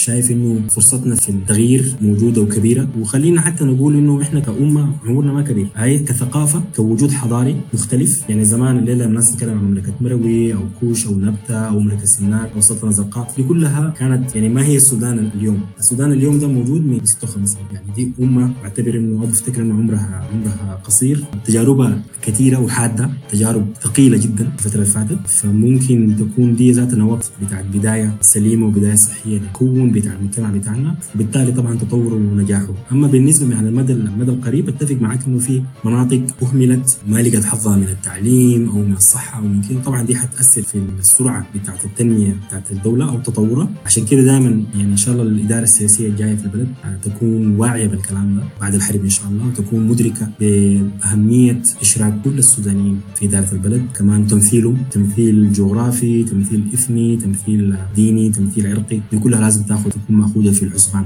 شايف إنه فرصتنا في التغيير موجودة وكبيرة. وخلينا حتى نقول إنه إحنا كأمة عمرنا ما كبير. هي كثقافة كوجود حضاري مختلف. يعني زمان الليلة الناس تتكلم عن مملكة مروي أو كوش أو نبتة أو مملكة سناك أو سلطنة زرقاء. دي كلها كانت يعني ما هي السودان اليوم. السودان اليوم ده موجود من 56 يعني دي أمة بعتبر إنه بفتكر انه عمرها عمرها قصير. تجاربها كثيرة وحادة تجارب ثقيلة جدا الفترة اللي فاتت. فممكن تكون دي ذات نواة بتاعت بداية سليمة وبداية صحية بتاع المجتمع بتاعنا. وبالتالي طبعا تطوره ونجاحه. أما بالنسبة على المدى المدى القريب أتفق معك إنه في مناطق أهملت ما لقت حظها من التعليم أو من الصحة أو من كده. طبعا دي حتأثر في السرعة بتاعت التنمية بتاعت الدولة أو تطورها. عشان كده دائما يعني إن شاء الله الإدارة السياسية الجاية في البلد تكون واعية بالكلام ده. بعد الحرب إن شاء الله وتكون مدركة بأهمية إشراك كل السودانيين في إدارة البلد. كمان تمثيلهم تمثيل جغرافي تمثيل إثني تمثيل ديني تمثيل عرقي دي كلها لازم تاخذ تكون مأخوذة في الحسبان.